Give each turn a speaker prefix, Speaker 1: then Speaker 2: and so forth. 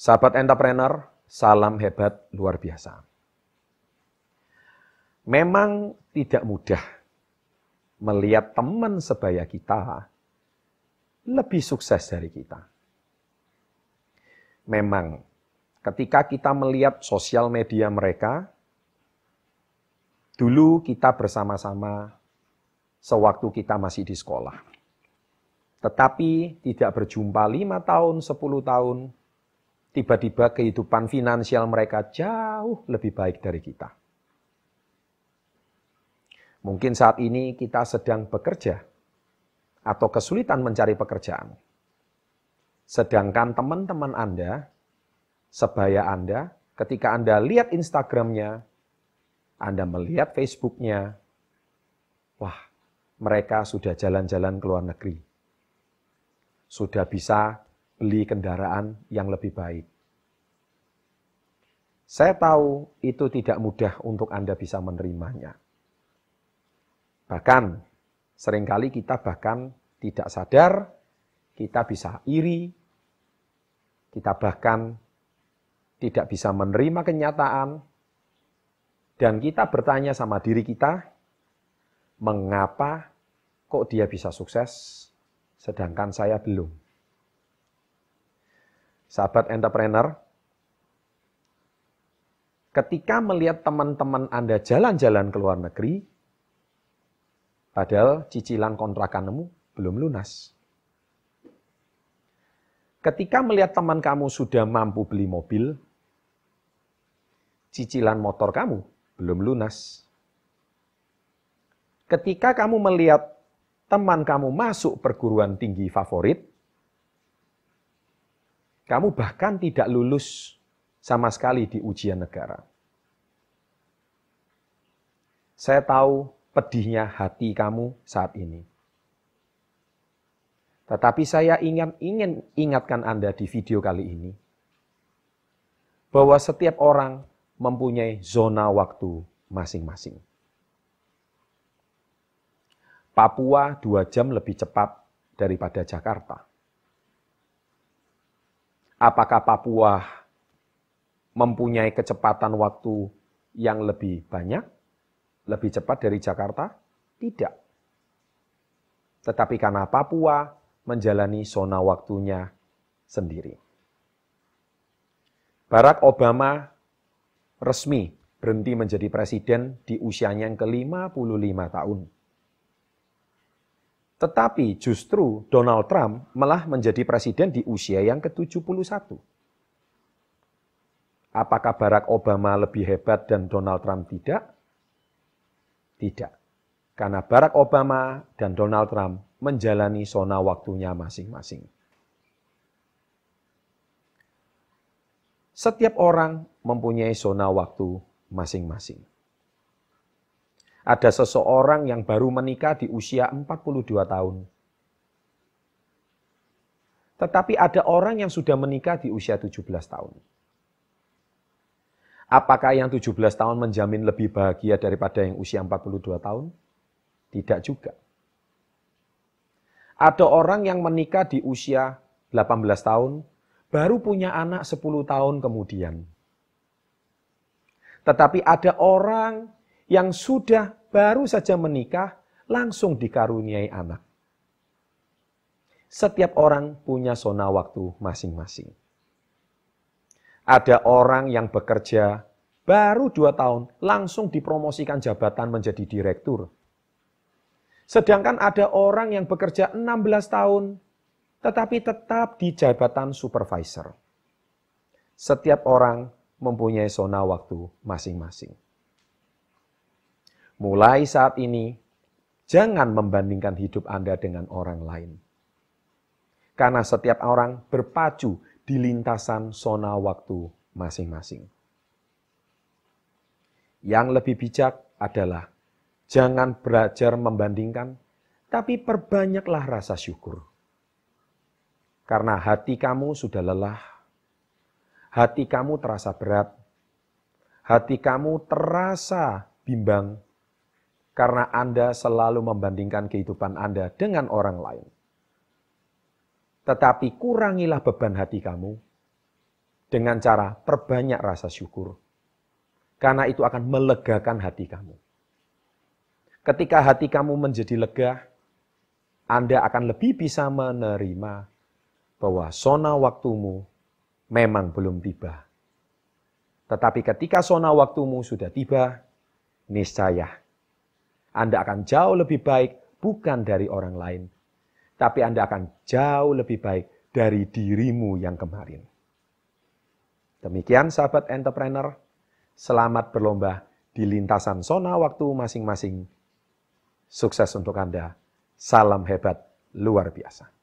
Speaker 1: Sahabat entrepreneur, salam hebat luar biasa. Memang tidak mudah melihat teman sebaya kita lebih sukses dari kita. Memang ketika kita melihat sosial media mereka, dulu kita bersama-sama sewaktu kita masih di sekolah. Tetapi tidak berjumpa lima tahun, sepuluh tahun, tiba-tiba kehidupan finansial mereka jauh lebih baik dari kita. Mungkin saat ini kita sedang bekerja atau kesulitan mencari pekerjaan. Sedangkan teman-teman Anda, sebaya Anda, ketika Anda lihat Instagramnya, Anda melihat Facebooknya, wah, mereka sudah jalan-jalan ke luar negeri. Sudah bisa beli kendaraan yang lebih baik. Saya tahu itu tidak mudah untuk Anda bisa menerimanya. Bahkan, sering kali kita bahkan tidak sadar, kita bisa iri, kita bahkan tidak bisa menerima kenyataan, dan kita bertanya sama diri kita, mengapa kok dia bisa sukses, sedangkan saya belum sahabat entrepreneur, ketika melihat teman-teman Anda jalan-jalan ke luar negeri, padahal cicilan kontrakanmu belum lunas. Ketika melihat teman kamu sudah mampu beli mobil, cicilan motor kamu belum lunas. Ketika kamu melihat teman kamu masuk perguruan tinggi favorit, kamu bahkan tidak lulus sama sekali di ujian negara. Saya tahu pedihnya hati kamu saat ini. Tetapi saya ingin, ingin ingatkan Anda di video kali ini bahwa setiap orang mempunyai zona waktu masing-masing. Papua dua jam lebih cepat daripada Jakarta. Apakah Papua mempunyai kecepatan waktu yang lebih banyak, lebih cepat dari Jakarta? Tidak. Tetapi karena Papua menjalani zona waktunya sendiri. Barack Obama resmi berhenti menjadi presiden di usianya yang ke-55 tahun. Tetapi justru Donald Trump malah menjadi presiden di usia yang ke-71. Apakah Barack Obama lebih hebat dan Donald Trump tidak? Tidak. Karena Barack Obama dan Donald Trump menjalani zona waktunya masing-masing. Setiap orang mempunyai zona waktu masing-masing. Ada seseorang yang baru menikah di usia 42 tahun. Tetapi ada orang yang sudah menikah di usia 17 tahun. Apakah yang 17 tahun menjamin lebih bahagia daripada yang usia 42 tahun? Tidak juga. Ada orang yang menikah di usia 18 tahun, baru punya anak 10 tahun kemudian. Tetapi ada orang yang sudah baru saja menikah langsung dikaruniai anak. Setiap orang punya zona waktu masing-masing. Ada orang yang bekerja baru dua tahun langsung dipromosikan jabatan menjadi direktur. Sedangkan ada orang yang bekerja 16 tahun tetapi tetap di jabatan supervisor. Setiap orang mempunyai zona waktu masing-masing. Mulai saat ini, jangan membandingkan hidup Anda dengan orang lain. Karena setiap orang berpacu di lintasan zona waktu masing-masing. Yang lebih bijak adalah jangan belajar membandingkan, tapi perbanyaklah rasa syukur. Karena hati kamu sudah lelah, hati kamu terasa berat, hati kamu terasa bimbang, karena Anda selalu membandingkan kehidupan Anda dengan orang lain. Tetapi kurangilah beban hati kamu, dengan cara perbanyak rasa syukur. Karena itu akan melegakan hati kamu. Ketika hati kamu menjadi lega, Anda akan lebih bisa menerima bahwa zona waktumu memang belum tiba. Tetapi ketika zona waktumu sudah tiba, niscaya Anda akan jauh lebih baik bukan dari orang lain, tapi Anda akan jauh lebih baik dari dirimu yang kemarin. Demikian sahabat entrepreneur, selamat berlomba di lintasan zona waktu masing-masing. Sukses untuk Anda. Salam hebat luar biasa.